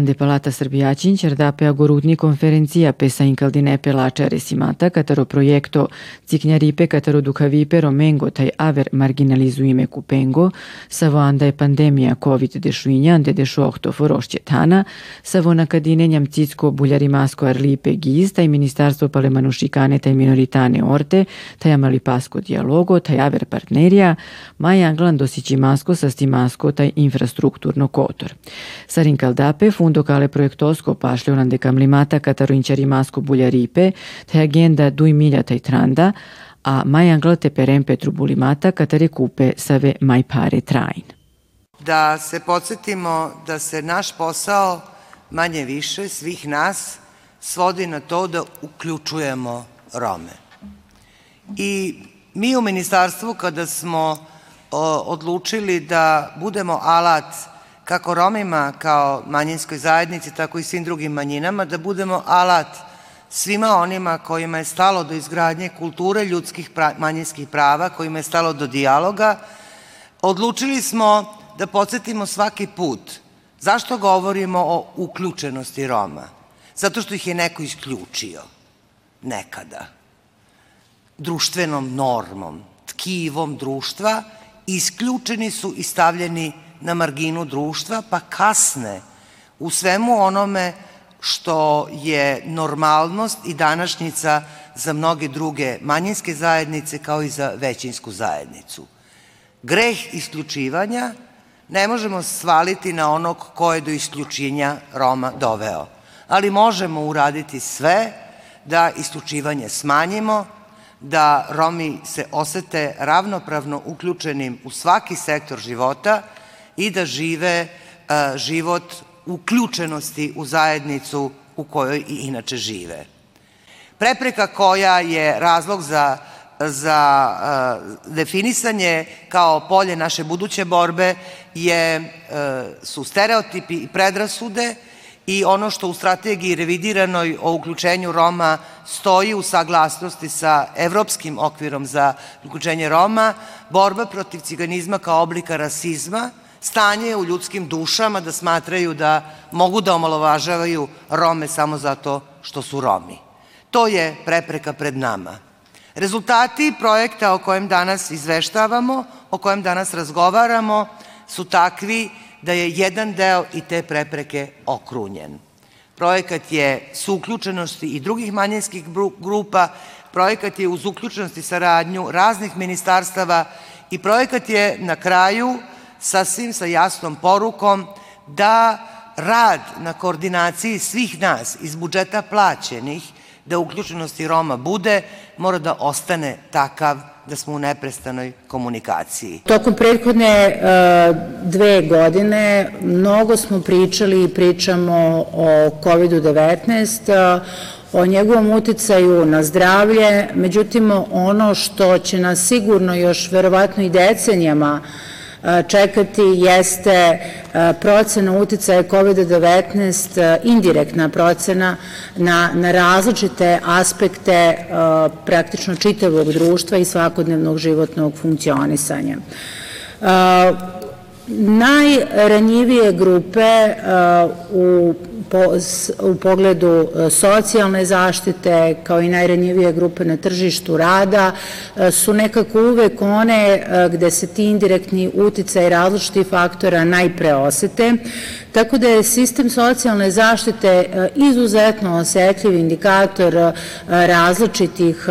Ande Palata Srbijaćin dape agorutni konferencija pesa incaldinepe lačare simata kataro projekto ciknjaripe kataro dukavipe romengo taj aver marginalizuime kupengo, savo anda je pandemija COVID dešuinja ande dešo ohto forošće tana, savo nakadine njamcicko buljarimasko arlipe giz, taj ministarstvo palemanušikane taj minoritane orte, taj amalipasko dialogo, taj aver partnerija, maja anglan dosićimasko sa stimasko taj infrastrukturno kotor. Sarin Kaldape, fundo kale projektosko pašljonan de kamlimata kataroinčarimasko buljaripe, te agenda dui milja taj tranda, a mai anglate perem Petru bulimata katare kupe save mai pare train. Da se podsjetimo da se naš posao manje više svih nas svodi na to da uključujemo Rome. I mi u ministarstvu kada smo odlučili da budemo alat kako Romima kao manjinskoj zajednici, tako i svim drugim manjinama, da budemo alat svima onima kojima je stalo do izgradnje kulture ljudskih manjinskih prava, kojima je stalo do dijaloga, odlučili smo da podsjetimo svaki put zašto govorimo o uključenosti Roma. Zato što ih je neko isključio. Nekada. Društvenom normom, tkivom društva, isključeni su i stavljeni na marginu društva, pa kasne u svemu onome što je normalnost i današnjica za mnoge druge manjinske zajednice kao i za većinsku zajednicu. Greh isključivanja ne možemo svaliti na onog ko je do isključenja Roma doveo, ali možemo uraditi sve da isključivanje smanjimo, da Romi se osete ravnopravno uključenim u svaki sektor života i da žive život uključenosti u zajednicu u kojoj i inače žive. Prepreka koja je razlog za za definisanje kao polje naše buduće borbe je, su stereotipi i predrasude i ono što u strategiji revidiranoj o uključenju Roma stoji u saglasnosti sa evropskim okvirom za uključenje Roma, borba protiv ciganizma kao oblika rasizma, stanje u ljudskim dušama da smatraju da mogu da omalovažavaju Rome samo zato što su Romi. To je prepreka pred nama. Rezultati projekta o kojem danas izveštavamo, o kojem danas razgovaramo, su takvi da je jedan deo i te prepreke okrunjen. Projekat je s uključenosti i drugih manjinskih grupa, projekat je uz uključenost i saradnju raznih ministarstava i projekat je na kraju sasvim sa jasnom porukom da rad na koordinaciji svih nas iz budžeta plaćenih da uključenosti Roma bude, mora da ostane takav da smo u neprestanoj komunikaciji. Tokom prethodne dve godine mnogo smo pričali i pričamo o COVID-19, o njegovom uticaju na zdravlje, međutim ono što će nas sigurno još verovatno i decenijama čekati jeste procena uticaja COVID-19, indirektna procena na, na različite aspekte praktično čitavog društva i svakodnevnog životnog funkcionisanja. Najranjivije grupe u u pogledu e, socijalne zaštite, kao i najranjivije grupe na tržištu rada, e, su nekako uvek one e, gde se ti indirektni uticaj različitih faktora najpre osete, tako da je sistem socijalne zaštite izuzetno osetljiv indikator različitih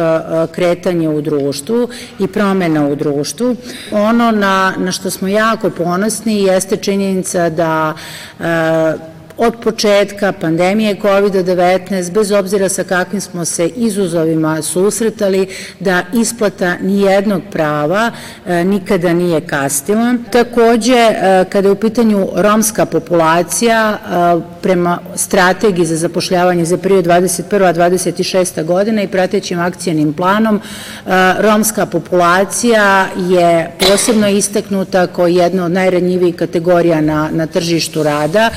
kretanja u društvu i promena u društvu. Ono na, na što smo jako ponosni jeste činjenica da od početka pandemije COVID-19, bez obzira sa kakvim smo se izuzovima susretali, da isplata nijednog prava e, nikada nije kastila. Takođe, e, kada je u pitanju romska populacija, e, prema strategiji za zapošljavanje za period 21-26. godina i pratećim akcijenim planom, romska populacija je posebno istaknuta kao jedna od najranjivijih kategorija na, na tržištu rada,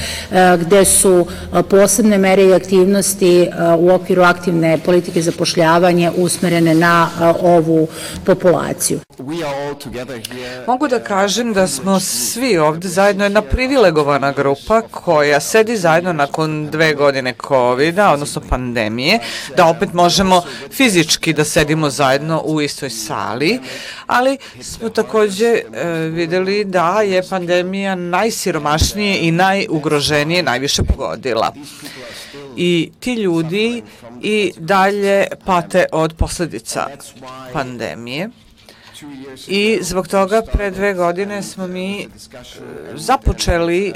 gde gde su posebne mere i aktivnosti u okviru aktivne politike zapošljavanja usmerene na ovu populaciju. Mogu da kažem da smo svi ovde zajedno jedna privilegovana grupa koja sedi zajedno nakon dve godine covid odnosno pandemije, da opet možemo fizički da sedimo zajedno u istoj sali, ali smo takođe e, videli da je pandemija najsiromašnije i najugroženije najviše pogodila. I ti ljudi i dalje pate od posledica pandemije. I zbog toga pre dve godine smo mi započeli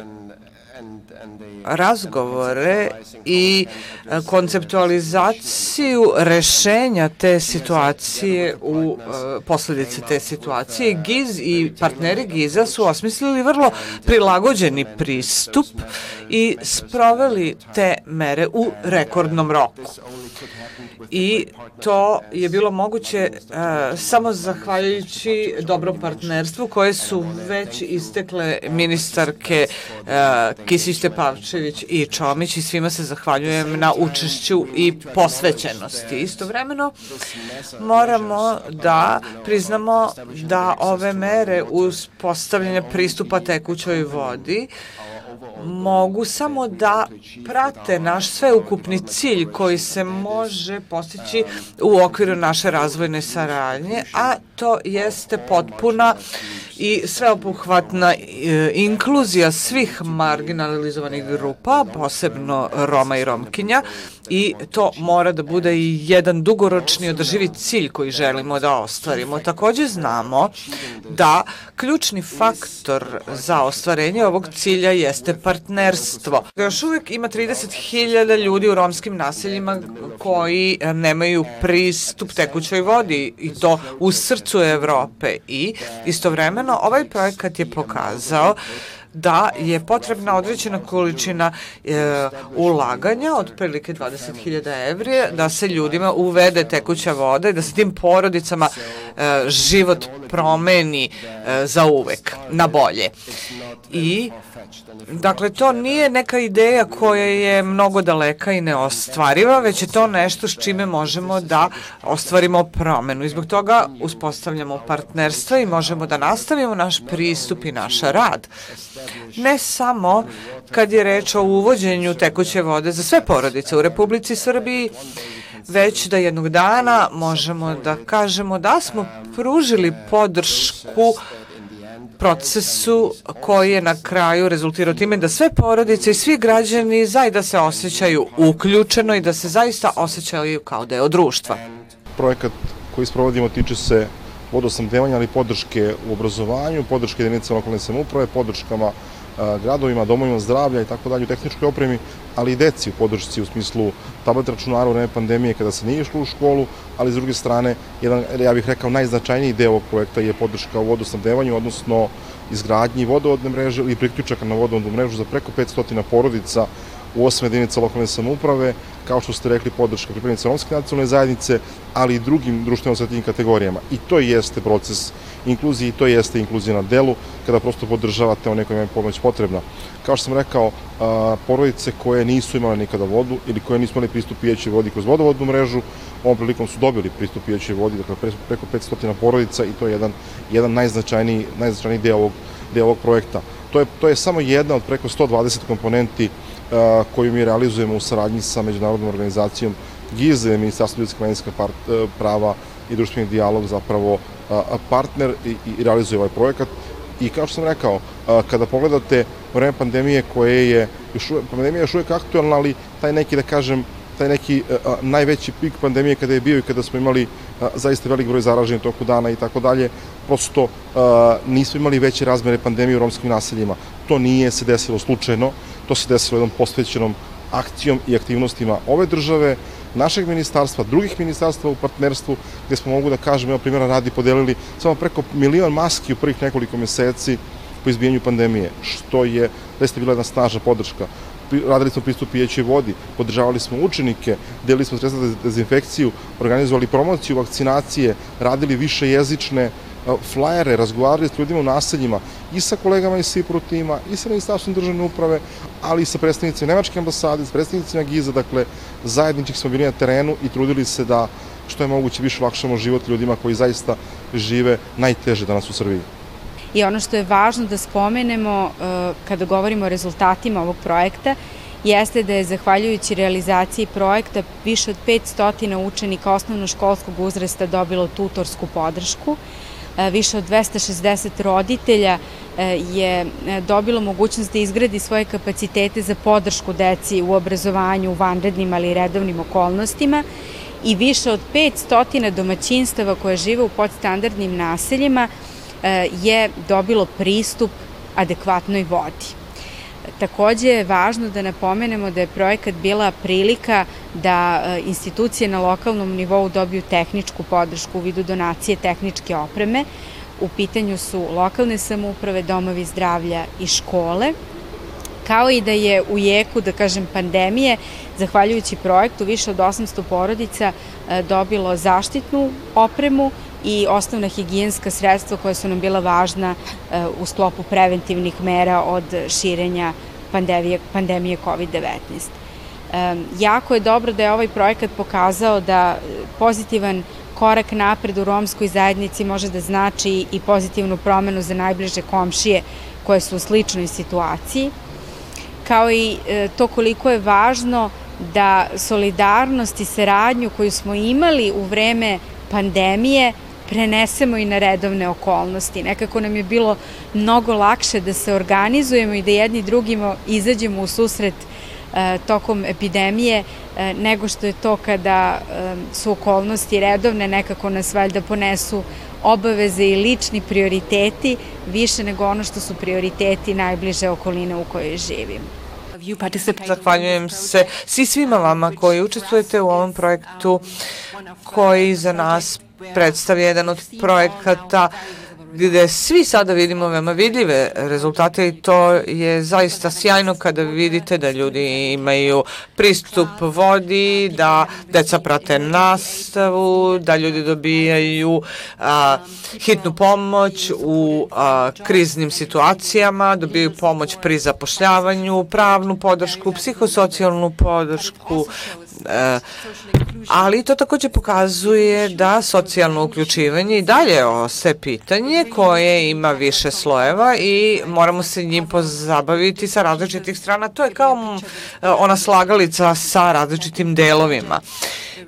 razgovore i e, konceptualizaciju rešenja te situacije u e, posledice te situacije. GIZ i partneri GIZ-a su osmislili vrlo prilagođeni pristup i sproveli te mere u rekordnom roku i to je bilo moguće uh, samo zahvaljujući dobrom partnerstvu koje su već istekle ministarke uh, Kisić Tepavčević i Čomić i svima se zahvaljujem na učešću i posvećenosti. Istovremeno moramo da priznamo da ove mere uz postavljanje pristupa tekućoj vodi mogu samo da prate naš sveukupni cilj koji se može postići u okviru naše razvojne saradnje, a to jeste potpuna i sveobuhvatna e, inkluzija svih marginalizovanih grupa, posebno Roma i Romkinja, i to mora da bude i jedan dugoročni održivi cilj koji želimo da ostvarimo. Takođe znamo da ključni faktor za ostvarenje ovog cilja jeste partnerstvo. Još uvek ima 30.000 ljudi u romskim naseljima koji nemaju pristup tekućoj vodi i to u srcu Evrope i istovremeno ovaj projekat je pokazao da je potrebna određena količina e, ulaganja, otprilike 20.000 evri, da se ljudima uvede tekuća voda i da se tim porodicama e, život promeni e, za uvek, na bolje. I Dakle, to nije neka ideja koja je mnogo daleka i neostvariva, već je to nešto s čime možemo da ostvarimo promenu. I zbog toga uspostavljamo partnerstva i možemo da nastavimo naš pristup i naš rad. Ne samo kad je reč o uvođenju tekuće vode za sve porodice u Republici Srbiji, već da jednog dana možemo da kažemo da smo pružili podršku procesu koji je na kraju rezultirao time da sve porodice i svi građani zaista se osjećaju uključeno i da se zaista osjećaju kao deo društva. Projekat koji sprovodimo tiče se vodosnabdevanja, ali podrške u obrazovanju, podrške jedinice lokalne samuprave, podrškama gradovima, domovima zdravlja i tako dalje u tehničkoj opremi, ali i deci u podršci u smislu tablet računara u vreme pandemije kada se nije išlo u školu, ali s druge strane, jedan, ja bih rekao, najznačajniji deo ovog projekta je podrška u vodosnabdevanju, odnosno izgradnji vodovodne mreže ili priključaka na vodovodnu mrežu za preko 500 porodica u osam jedinica lokalne samouprave, kao što ste rekli, podrška pripadnica romske nacionalne zajednice, ali i drugim društveno osjetljivim kategorijama. I to jeste proces inkluzije i to jeste inkluzija na delu, kada prosto podržavate one koje imaju pomoć potrebna. Kao što sam rekao, porodice koje nisu imale nikada vodu ili koje nisu imali pristup pijećoj vodi kroz vodovodnu mrežu, ovom prilikom su dobili pristup pijećoj vodi, dakle preko 500 porodica i to je jedan, jedan najznačajniji, najznačajniji deo ovog, deo ovog projekta. To je, to je samo jedna od preko 120 komponenti koju mi realizujemo u saradnji sa Međunarodnom organizacijom GIZE, Ministarstvo ljudskih manjinska e, prava i društveni dijalog zapravo partner i, realizuje ovaj projekat. I kao što sam rekao, kada pogledate vreme pandemije koje je, još pandemija je još uvek aktualna, ali taj neki, da kažem, taj neki a, najveći pik pandemije kada je bio i kada smo imali zaista velik broj zaraženih toku dana i tako dalje, prosto nismo imali veće razmere pandemije u romskim naseljima. To nije se desilo slučajno, to se desilo jednom posvećenom akcijom i aktivnostima ove države, našeg ministarstva, drugih ministarstva u partnerstvu, gde smo mogu da kažemo, evo primjera radi, podelili samo preko milion maski u prvih nekoliko meseci po izbijenju pandemije, što je zaista bila jedna snažna podrška. Radili smo pristup pijećoj vodi, podržavali smo učenike, delili smo sredstva za dezinfekciju, organizovali promociju vakcinacije, radili više jezične flajere, razgovarali s ljudima u naseljima i sa kolegama iz Sipru tima, i sa ministarstvom državne uprave, ali i sa predstavnicima Nemačke ambasade, s predstavnicima Giza, dakle, zajednički smo bili na terenu i trudili se da što je moguće više lakšamo život ljudima koji zaista žive najteže danas u Srbiji. I ono što je važno da spomenemo kada govorimo o rezultatima ovog projekta jeste da je zahvaljujući realizaciji projekta više od 500 učenika osnovnoškolskog uzrasta dobilo tutorsku podršku. E, više od 260 roditelja e, je e, dobilo mogućnost da izgradi svoje kapacitete za podršku deci u obrazovanju u vanrednim ali i redovnim okolnostima i više od 500 domaćinstava koje žive u podstandardnim naseljima je dobilo pristup adekvatnoj vodi. Takođe je važno da napomenemo da je projekat bila prilika da e, institucije na lokalnom nivou dobiju tehničku podršku u vidu donacije tehničke opreme. U pitanju su lokalne samouprave, domovi zdravlja i škole kao i da je u jeku, da kažem, pandemije, zahvaljujući projektu, više od 800 porodica e, dobilo zaštitnu opremu i osnovna higijenska sredstva koja su nam bila važna e, u sklopu preventivnih mera od širenja pandemije, pandemije COVID-19. Jako je dobro da je ovaj projekat pokazao da pozitivan korak napred u romskoj zajednici može da znači i pozitivnu promenu za najbliže komšije koje su u sličnoj situaciji, kao i e, to koliko je važno da solidarnost i saradnju koju smo imali u vreme pandemije prenesemo i na redovne okolnosti. Nekako nam je bilo mnogo lakše da se organizujemo i da jedni drugimo izađemo u susret e, tokom epidemije e, nego što je to kada e, su okolnosti redovne nekako nas valjda ponesu obaveze i lični prioriteti više nego ono što su prioriteti najbliže okoline u kojoj živimo. Zahvaljujem se svi svima vama koji učestvujete u ovom projektu koji za nas predstavlja jedan od projekata gde svi sada vidimo veoma vidljive rezultate i to je zaista sjajno kada vidite da ljudi imaju pristup vodi, da deca prate nastavu, da ljudi dobijaju a, hitnu pomoć u a, kriznim situacijama, dobijaju pomoć pri zapošljavanju, pravnu podršku, psihosocijalnu podršku, ali to takođe pokazuje da socijalno uključivanje i dalje ostaje pitanje koje ima više slojeva i moramo se njim pozabaviti sa različitih strana. To je kao ona slagalica sa različitim delovima.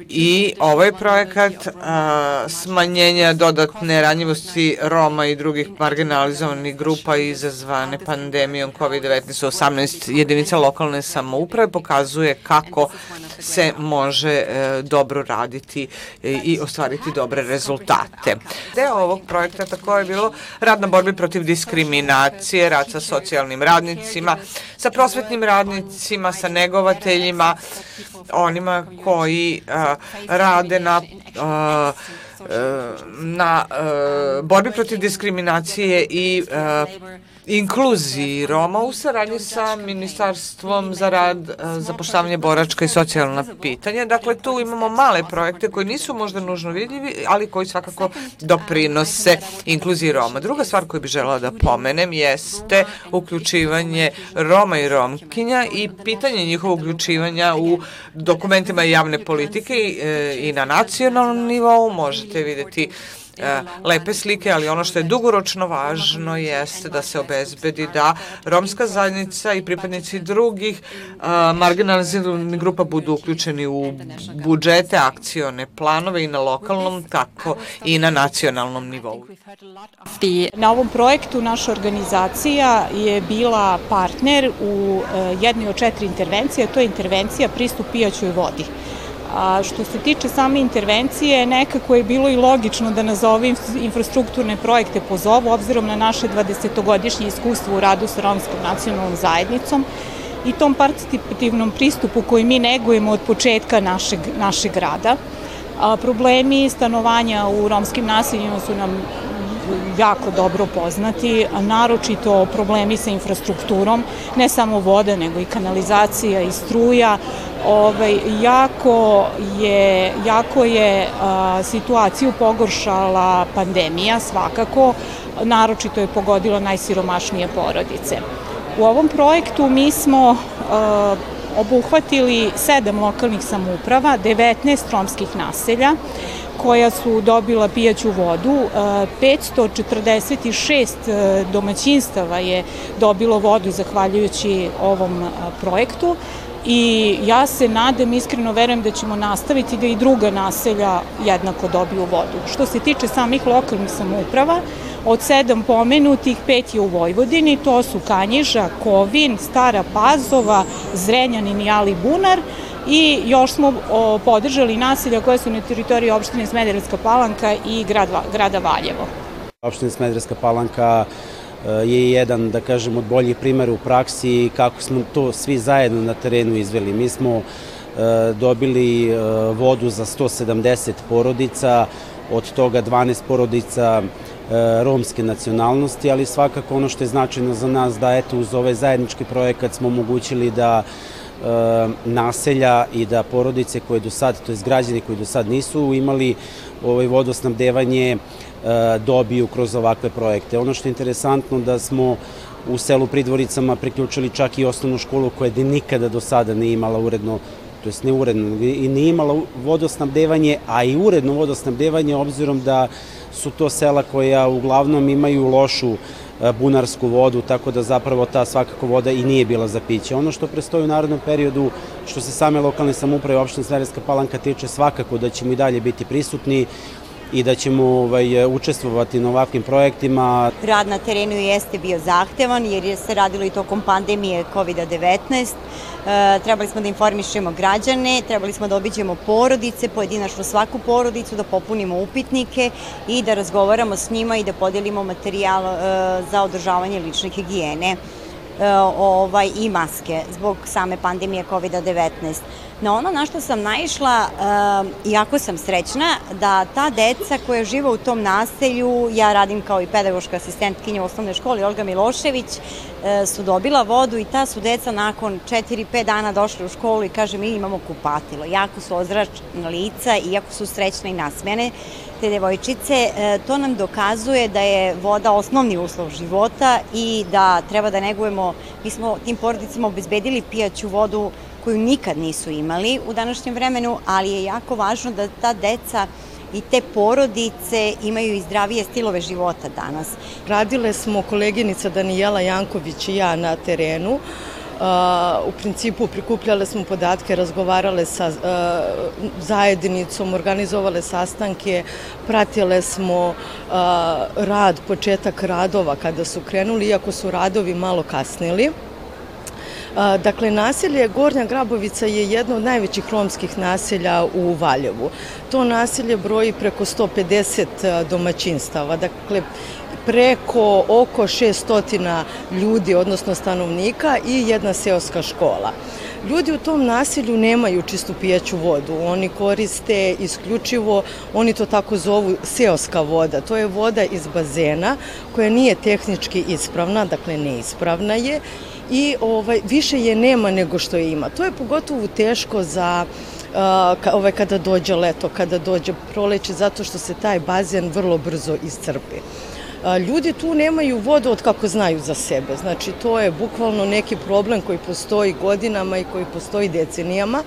I ovaj projekat a, smanjenja dodatne ranjivosti Roma i drugih marginalizovanih grupa izazvane pandemijom COVID-19 u 18 jedinica lokalne samouprave pokazuje kako se može e, dobro raditi i ostvariti dobre rezultate. Deo ovog projekta tako je bilo rad na borbi protiv diskriminacije, rad sa socijalnim radnicima, sa prosvetnim radnicima, sa negovateljima, onima koji a, rade na a, na uh, borbi protiv diskriminacije i inkluziji Roma u saradnji sa Ministarstvom za rad, zapošljavanje boračka i socijalna pitanja. Dakle, tu imamo male projekte koji nisu možda nužno vidljivi, ali koji svakako doprinose inkluziji Roma. Druga stvar koju bih žela da pomenem jeste uključivanje Roma i Romkinja i pitanje njihovog uključivanja u dokumentima javne politike i, e, i na nacionalnom nivou. Možete videti lepe slike, ali ono što je dugoročno važno jeste da se obezbedi da romska zajednica i pripadnici drugih e, marginaliziranih grupa budu uključeni u budžete, akcione planove i na lokalnom, tako i na nacionalnom nivou. Na ovom projektu naša organizacija je bila partner u e, jednoj od četiri intervencije, to je intervencija pristup pijaćoj vodi. A što se tiče same intervencije, nekako je bilo i logično da nazove infrastrukturne projekte pozovu, obzirom na naše 20-godišnje iskustvo u radu sa romskom nacionalnom zajednicom i tom participativnom pristupu koji mi negujemo od početka našeg, našeg rada. A, problemi stanovanja u romskim naseljima su nam jako dobro poznati, naročito problemi sa infrastrukturom, ne samo voda, nego i kanalizacija i struja. Ovaj, jako je, jako je a, situaciju pogoršala pandemija svakako, naročito je pogodila najsiromašnije porodice. U ovom projektu mi smo a, obuhvatili sedam lokalnih samouprava, 19 romskih naselja, koja su dobila pijaću vodu. 546 e, e, domaćinstava je dobilo vodu zahvaljujući ovom e, projektu i ja se nadam, iskreno verujem da ćemo nastaviti da i druga naselja jednako dobiju vodu. Što se tiče samih lokalnih samouprava, od sedam pomenutih, pet je u Vojvodini, to su Kanjiža, Kovin, Stara Pazova, Zrenjanin i Ali Bunar, i još smo podržali naselja koje su na teritoriji opštine Smederevska palanka i grad, grada Valjevo. Opština Smederevska palanka e, je jedan, da kažem, od boljih primera u praksi kako smo to svi zajedno na terenu izveli. Mi smo e, dobili e, vodu za 170 porodica, od toga 12 porodica romske nacionalnosti, ali svakako ono što je značajno za nas da eto uz ovaj zajednički projekat smo omogućili da naselja i da porodice koje do sad, to je građani koji do sad nisu imali ovaj vodosnabdevanje e, dobiju kroz ovakve projekte. Ono što je interesantno da smo u selu Pridvoricama priključili čak i osnovnu školu koja je nikada do sada ne imala uredno to jest ne uredno, i nije imala vodosnabdevanje, a i uredno vodosnabdevanje obzirom da su to sela koja uglavnom imaju lošu E, bunarsku vodu, tako da zapravo ta svakako voda i nije bila za piće. Ono što prestoji u narodnom periodu, što se same lokalne samuprave opštine Sverejska palanka tiče, svakako da ćemo i dalje biti prisutni i da ćemo ovaj, učestvovati na ovakvim projektima. Rad na terenu jeste bio zahtevan jer je se radilo i tokom pandemije COVID-19. E, trebali smo da informišemo građane, trebali smo da obiđemo porodice, pojedinačno svaku porodicu, da popunimo upitnike i da razgovaramo s njima i da podelimo materijal e, za održavanje lične higijene. E, ovaj, i maske zbog same pandemije COVID-19. Na ono na što sam naišla, e, iako sam srećna, da ta deca koja živa u tom naselju, ja radim kao i pedagoška asistentkinja u osnovnoj školi Olga Milošević, e, su dobila vodu i ta su deca nakon 4-5 dana došli u školu i kaže mi imamo kupatilo. Jako su ozračna lica i jako su srećne i nasmene te devojčice, e, to nam dokazuje da je voda osnovni uslov života i da treba da negujemo, mi smo tim porodicama obezbedili pijaću vodu koju nikad nisu imali u današnjem vremenu, ali je jako važno da ta deca i te porodice imaju i zdravije stilove života danas. Radile smo koleginica Danijela Janković i ja na terenu, u principu prikupljale smo podatke, razgovarale sa zajednicom, organizovale sastanke, pratile smo rad, početak radova kada su krenuli, iako su radovi malo kasnili. Dakle, naselje Gornja Grabovica je jedno od najvećih romskih naselja u Valjevu. To naselje broji preko 150 domaćinstava. Dakle, preko oko 600 ljudi, odnosno stanovnika i jedna seoska škola. Ljudi u tom naselju nemaju čistu pijaću vodu, oni koriste isključivo, oni to tako zovu seoska voda, to je voda iz bazena koja nije tehnički ispravna, dakle neispravna je i ovaj, više je nema nego što je ima. To je pogotovo teško za ovaj, kada dođe leto, kada dođe proleće, zato što se taj bazen vrlo brzo iscrpi. Ljudi tu nemaju vodu od kako znaju za sebe. Znači, to je bukvalno neki problem koji postoji godinama i koji postoji decenijama.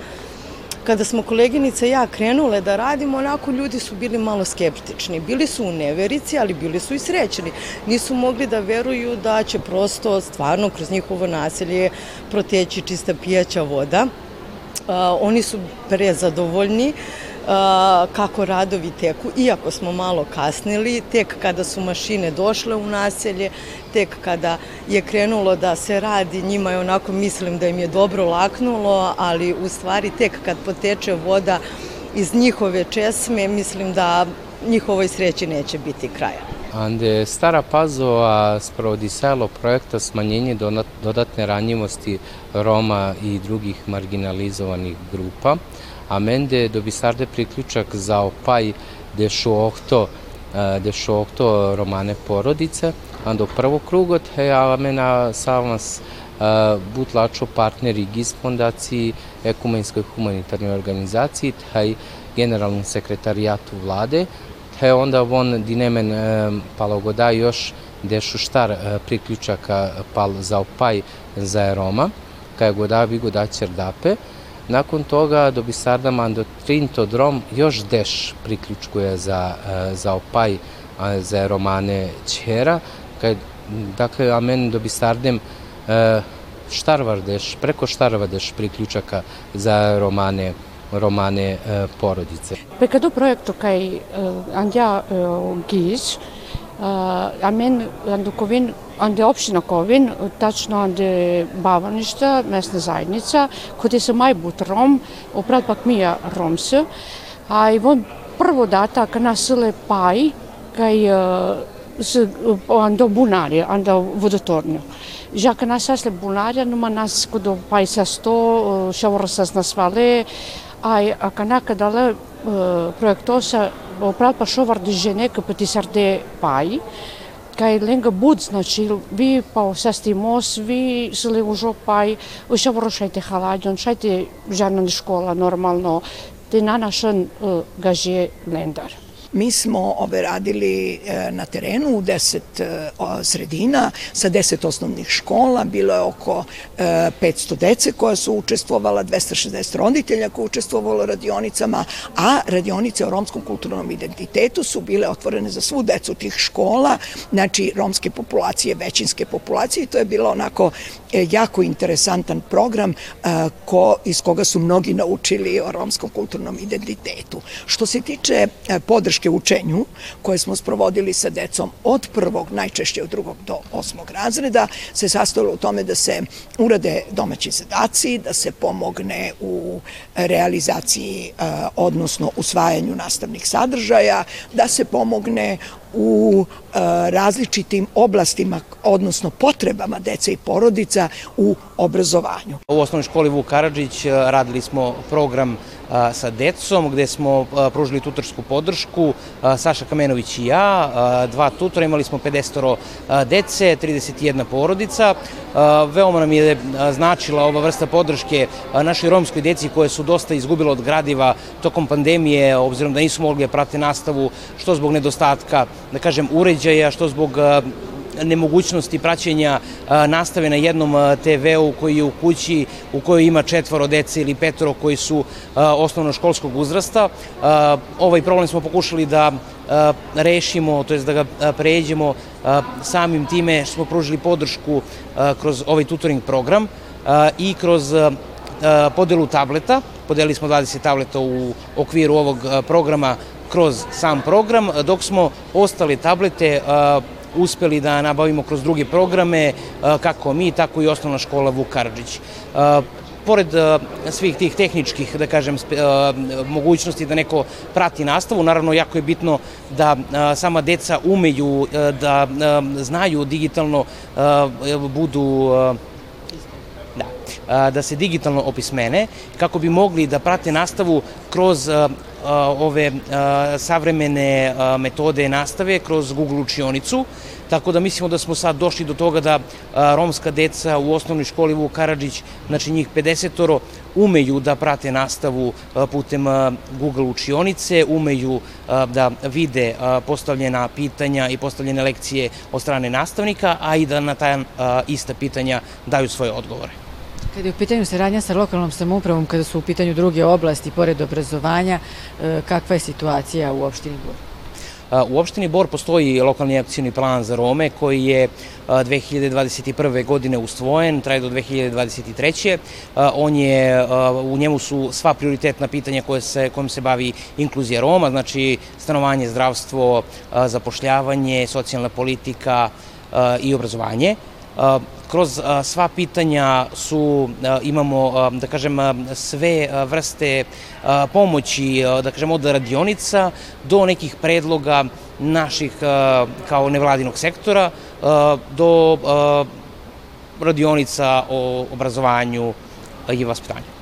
Kada smo koleginica i ja krenule da radimo, onako ljudi su bili malo skeptični. Bili su u neverici, ali bili su i srećni. Nisu mogli da veruju da će prosto stvarno kroz njihovo naselje proteći čista pijaća voda. Oni su prezadovoljni kako radovi teku, iako smo malo kasnili, tek kada su mašine došle u naselje, tek kada je krenulo da se radi, njima je onako, mislim da im je dobro laknulo, ali u stvari tek kad poteče voda iz njihove česme, mislim da njihovoj sreći neće biti kraja. Ande Stara Pazova sprovodi selo projekta smanjenje dodatne ranjivosti Roma i drugih marginalizovanih grupa amende do bi sarde priključak za opaj de šohto dešokto romane porodice, ando prvo krugot, he amena savas butlačo partneri GIS fondaciji, ekumenskoj humanitarnoj organizaciji, taj generalnom sekretarijatu vlade, he onda von dinemen palogoda još dešu štar priključaka pal za opaj za Roma, kaj goda vi goda ćerdape, Nakon toga do Bisardama do Trinto Drom još deš priključkuje za, za opaj za romane Ćera. Dakle, amen do Bisardem štarvardeš, preko štarvardeš priključaka za romane romane porodice. Pekado projekto kaj andja giz, amen ando onda je opština Kovin, tačno onda je Bavaništa, mesna zajednica, kod je se maj but Rom, oprad pak mi je Romse, a i von prvo data ka nasile Paj, kaj eh, se ando bunari, ando vodotornju. Žaka nas asle bunarja, numa nas kod Paj sa sto, šavora sa nasvale, ai a canaca da la uh, proiectosa o prat pa șovar de gene că pătisar de pai kaj lenga bud, znači vi pa sestimos, vi sili užopaj, uša vrošajte haladjon, šajte žarnan škola normalno, te na našan gaže lendar. Mi smo ove radili e, na terenu u deset e, sredina sa deset osnovnih škola, bilo je oko 500 e, dece koja su učestvovala, 260 roditelja koja učestvovalo radionicama, a radionice o romskom kulturnom identitetu su bile otvorene za svu decu tih škola, znači romske populacije, većinske populacije i to je bilo onako jako interesantan program ko, iz koga su mnogi naučili o romskom kulturnom identitetu. Što se tiče podrške podrške učenju koje smo sprovodili sa decom od prvog, najčešće od drugog do osmog razreda, se sastojilo u tome da se urade domaći zadaci, da se pomogne u realizaciji, odnosno usvajanju nastavnih sadržaja, da se pomogne u različitim oblastima, odnosno potrebama dece i porodica u obrazovanju. U osnovnoj školi Vuk Karadžić radili smo program sa decom, gde smo pružili tutorsku podršku, Saša Kamenović i ja, dva tutora, imali smo 50 dece, 31 porodica. Veoma nam je značila ova vrsta podrške našoj romskoj deci koje su dosta izgubile od gradiva tokom pandemije, obzirom da nisu mogli da prate nastavu, što zbog nedostatka, da kažem, uređaja, što zbog nemogućnosti praćenja nastave na jednom TV-u koji je u kući u kojoj ima četvoro dece ili petoro koji su osnovnoškolskog uzrasta. Ovaj problem smo pokušali da rešimo, to je da ga pređemo samim time što smo pružili podršku kroz ovaj tutoring program i kroz podelu tableta. Podelili smo 20 tableta u okviru ovog programa kroz sam program, dok smo ostale tablete uspeli da nabavimo kroz druge programe, kako mi, tako i osnovna škola Vuk Karadžić. Pored svih tih tehničkih, da kažem, mogućnosti da neko prati nastavu, naravno jako je bitno da sama deca umeju da znaju digitalno budu da, da se digitalno opismene kako bi mogli da prate nastavu kroz ove savremene metode nastave kroz Google učionicu, tako da mislimo da smo sad došli do toga da romska deca u osnovnoj školi Vuk Karadžić, znači njih 50 umeju da prate nastavu putem Google učionice, umeju da vide postavljena pitanja i postavljene lekcije od strane nastavnika, a i da na taj ista pitanja daju svoje odgovore. Kada je u pitanju saradnja sa lokalnom samoupravom, kada su u pitanju druge oblasti, pored obrazovanja, kakva je situacija u opštini Bor? U opštini Bor postoji lokalni akcijni plan za Rome koji je 2021. godine ustvojen, traje do 2023. On je, u njemu su sva prioritetna pitanja koje se, kojim se bavi inkluzija Roma, znači stanovanje, zdravstvo, zapošljavanje, socijalna politika i obrazovanje. Kroz sva pitanja su, imamo, da kažem, sve vrste pomoći, da kažem, od radionica do nekih predloga naših kao nevladinog sektora do radionica o obrazovanju i vaspitanju.